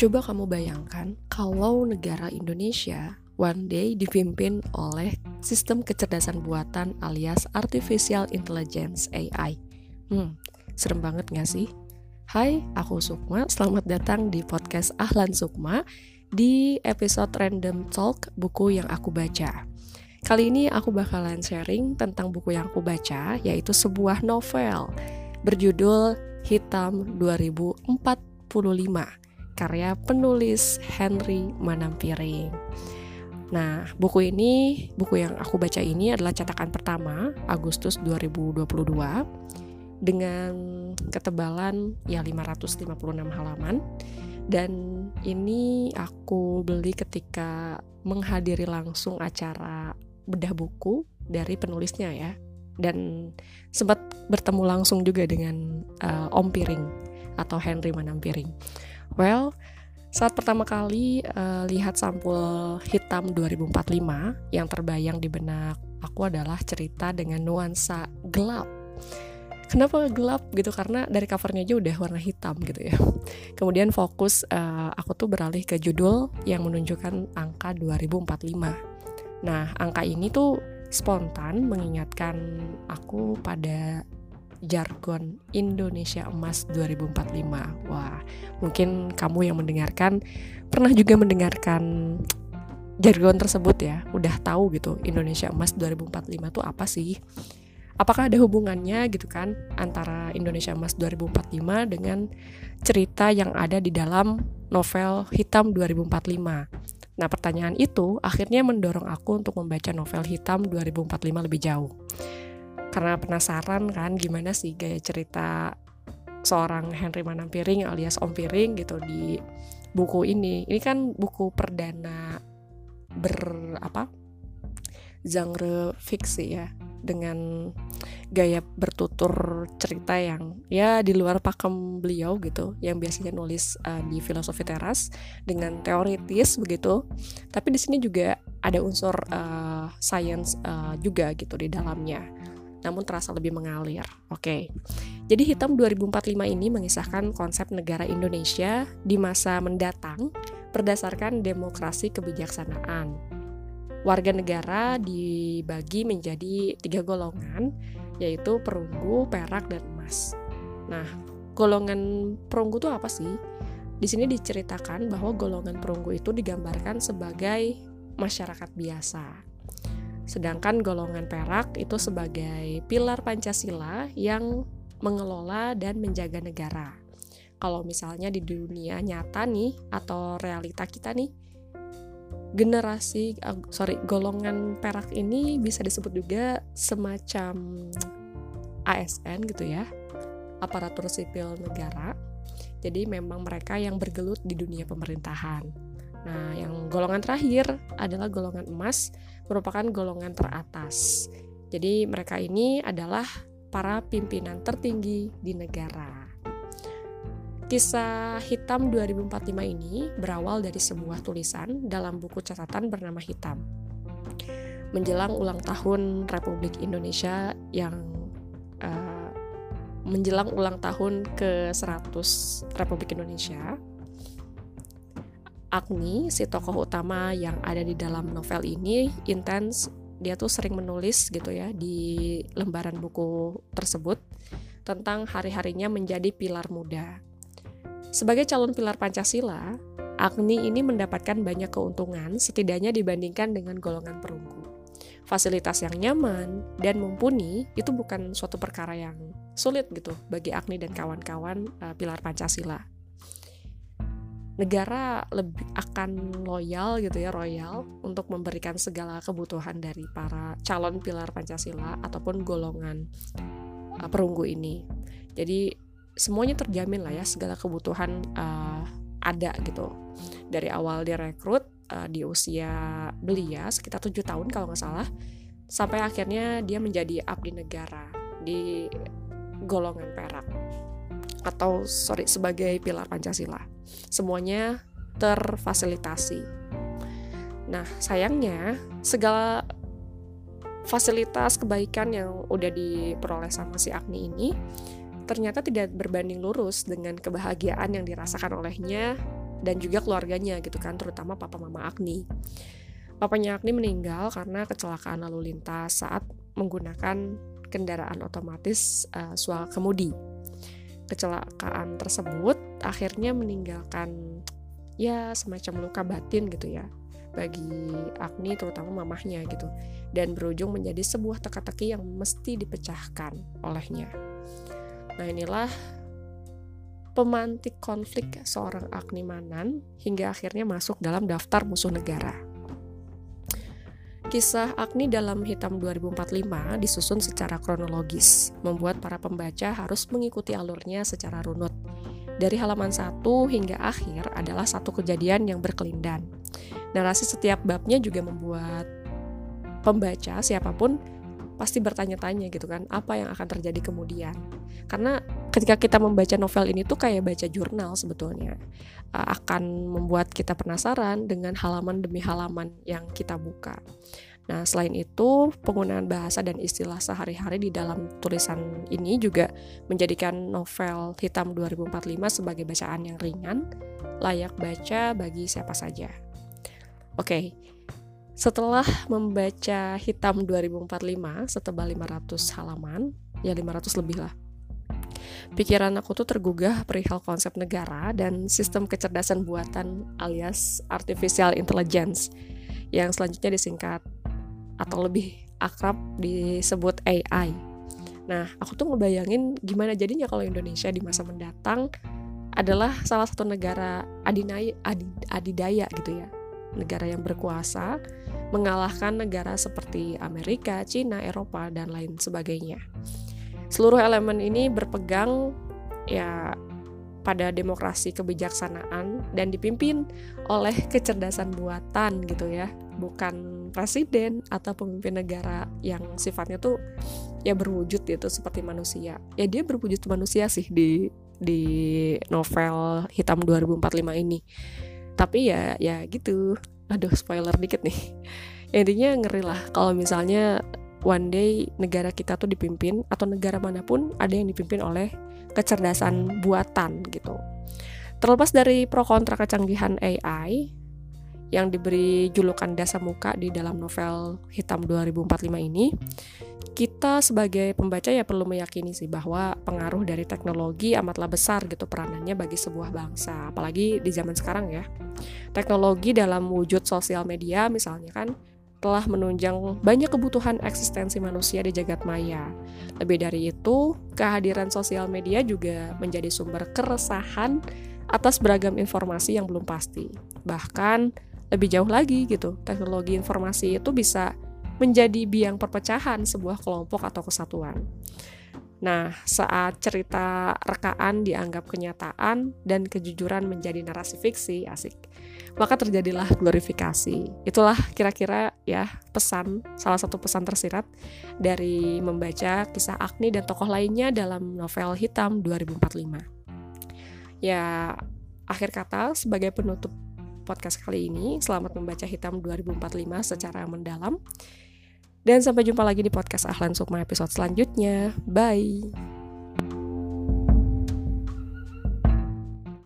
Coba kamu bayangkan kalau negara Indonesia one day dipimpin oleh sistem kecerdasan buatan alias Artificial Intelligence AI. Hmm, serem banget gak sih? Hai, aku Sukma. Selamat datang di podcast Ahlan Sukma di episode Random Talk buku yang aku baca. Kali ini aku bakalan sharing tentang buku yang aku baca, yaitu sebuah novel berjudul Hitam 2045 karya penulis Henry Manampiring. Nah, buku ini, buku yang aku baca ini adalah cetakan pertama Agustus 2022 dengan ketebalan ya 556 halaman dan ini aku beli ketika menghadiri langsung acara bedah buku dari penulisnya ya dan sempat bertemu langsung juga dengan uh, Om Piring atau Henry Manampiring. Well, saat pertama kali uh, lihat sampul hitam 2045 yang terbayang di benak aku adalah cerita dengan nuansa gelap. Kenapa gelap? Gitu karena dari covernya aja udah warna hitam gitu ya. Kemudian fokus uh, aku tuh beralih ke judul yang menunjukkan angka 2045 nah angka ini tuh spontan mengingatkan aku pada jargon Indonesia Emas 2045 wah mungkin kamu yang mendengarkan pernah juga mendengarkan jargon tersebut ya udah tahu gitu Indonesia Emas 2045 tuh apa sih apakah ada hubungannya gitu kan antara Indonesia Emas 2045 dengan cerita yang ada di dalam novel Hitam 2045. Nah, pertanyaan itu akhirnya mendorong aku untuk membaca novel Hitam 2045 lebih jauh. Karena penasaran kan gimana sih gaya cerita seorang Henry Manampiring alias Om Piring gitu di buku ini. Ini kan buku perdana ber apa? genre fiksi ya dengan gaya bertutur cerita yang ya di luar pakem beliau gitu yang biasanya nulis uh, di filosofi teras dengan teoritis begitu tapi di sini juga ada unsur uh, science uh, juga gitu di dalamnya namun terasa lebih mengalir. Oke. Okay. Jadi Hitam 2045 ini mengisahkan konsep negara Indonesia di masa mendatang berdasarkan demokrasi kebijaksanaan warga negara dibagi menjadi tiga golongan, yaitu perunggu, perak, dan emas. Nah, golongan perunggu itu apa sih? Di sini diceritakan bahwa golongan perunggu itu digambarkan sebagai masyarakat biasa. Sedangkan golongan perak itu sebagai pilar Pancasila yang mengelola dan menjaga negara. Kalau misalnya di dunia nyata nih atau realita kita nih, generasi uh, sorry golongan perak ini bisa disebut juga semacam ASN gitu ya aparatur sipil negara jadi memang mereka yang bergelut di dunia pemerintahan nah yang golongan terakhir adalah golongan emas merupakan golongan teratas jadi mereka ini adalah para pimpinan tertinggi di negara Kisah Hitam 2045 ini berawal dari sebuah tulisan dalam buku catatan bernama Hitam. Menjelang ulang tahun Republik Indonesia yang uh, menjelang ulang tahun ke-100 Republik Indonesia, Agni, si tokoh utama yang ada di dalam novel ini, intens dia tuh sering menulis gitu ya di lembaran buku tersebut tentang hari-harinya menjadi pilar muda sebagai calon pilar Pancasila, Agni ini mendapatkan banyak keuntungan setidaknya dibandingkan dengan golongan perunggu. Fasilitas yang nyaman dan mumpuni itu bukan suatu perkara yang sulit gitu bagi Agni dan kawan-kawan uh, pilar Pancasila. Negara lebih akan loyal gitu ya, royal untuk memberikan segala kebutuhan dari para calon pilar Pancasila ataupun golongan uh, perunggu ini. Jadi semuanya terjamin lah ya segala kebutuhan uh, ada gitu dari awal direkrut uh, di usia belia sekitar tujuh tahun kalau nggak salah sampai akhirnya dia menjadi abdi negara di golongan perak atau sorry sebagai pilar Pancasila. Semuanya terfasilitasi. Nah sayangnya segala fasilitas kebaikan yang udah diperoleh sama si Agni ini ternyata tidak berbanding lurus dengan kebahagiaan yang dirasakan olehnya dan juga keluarganya gitu kan terutama papa mama Agni. Papanya Agni meninggal karena kecelakaan lalu lintas saat menggunakan kendaraan otomatis uh, sual kemudi kecelakaan tersebut akhirnya meninggalkan ya semacam luka batin gitu ya bagi Agni terutama mamahnya gitu dan berujung menjadi sebuah teka-teki yang mesti dipecahkan olehnya. Nah inilah pemantik konflik seorang Agni Manan hingga akhirnya masuk dalam daftar musuh negara. Kisah Agni dalam Hitam 2045 disusun secara kronologis, membuat para pembaca harus mengikuti alurnya secara runut. Dari halaman 1 hingga akhir adalah satu kejadian yang berkelindan. Narasi setiap babnya juga membuat pembaca siapa pun pasti bertanya-tanya gitu kan apa yang akan terjadi kemudian karena ketika kita membaca novel ini tuh kayak baca jurnal sebetulnya uh, akan membuat kita penasaran dengan halaman demi halaman yang kita buka Nah, selain itu, penggunaan bahasa dan istilah sehari-hari di dalam tulisan ini juga menjadikan novel Hitam 2045 sebagai bacaan yang ringan, layak baca bagi siapa saja. Oke, setelah membaca Hitam 2045 setebal 500 halaman, ya 500 lebih lah, pikiran aku tuh tergugah perihal konsep negara dan sistem kecerdasan buatan alias artificial intelligence yang selanjutnya disingkat atau lebih akrab disebut AI. Nah, aku tuh ngebayangin gimana jadinya kalau Indonesia di masa mendatang adalah salah satu negara adinaya, adidaya gitu ya. Negara yang berkuasa mengalahkan negara seperti Amerika, Cina, Eropa, dan lain sebagainya. Seluruh elemen ini berpegang ya pada demokrasi kebijaksanaan dan dipimpin oleh kecerdasan buatan gitu ya. Bukan presiden atau pemimpin negara yang sifatnya tuh ya berwujud gitu seperti manusia. Ya dia berwujud manusia sih di di novel hitam 2045 ini. Tapi ya ya gitu. Aduh spoiler dikit nih. Intinya ngeri lah kalau misalnya one day negara kita tuh dipimpin atau negara mana pun ada yang dipimpin oleh kecerdasan buatan gitu. Terlepas dari pro kontra kecanggihan AI yang diberi julukan dasa muka di dalam novel Hitam 2045 ini, kita sebagai pembaca ya perlu meyakini sih bahwa pengaruh dari teknologi amatlah besar gitu peranannya bagi sebuah bangsa, apalagi di zaman sekarang ya. Teknologi dalam wujud sosial media misalnya kan telah menunjang banyak kebutuhan eksistensi manusia di jagat maya. Lebih dari itu, kehadiran sosial media juga menjadi sumber keresahan atas beragam informasi yang belum pasti. Bahkan lebih jauh lagi gitu, teknologi informasi itu bisa menjadi biang perpecahan sebuah kelompok atau kesatuan. Nah, saat cerita rekaan dianggap kenyataan dan kejujuran menjadi narasi fiksi, asik maka terjadilah glorifikasi. Itulah kira-kira ya pesan, salah satu pesan tersirat dari membaca kisah Agni dan tokoh lainnya dalam novel Hitam 2045. Ya, akhir kata sebagai penutup podcast kali ini, selamat membaca Hitam 2045 secara mendalam. Dan sampai jumpa lagi di podcast Ahlan Sukma episode selanjutnya. Bye.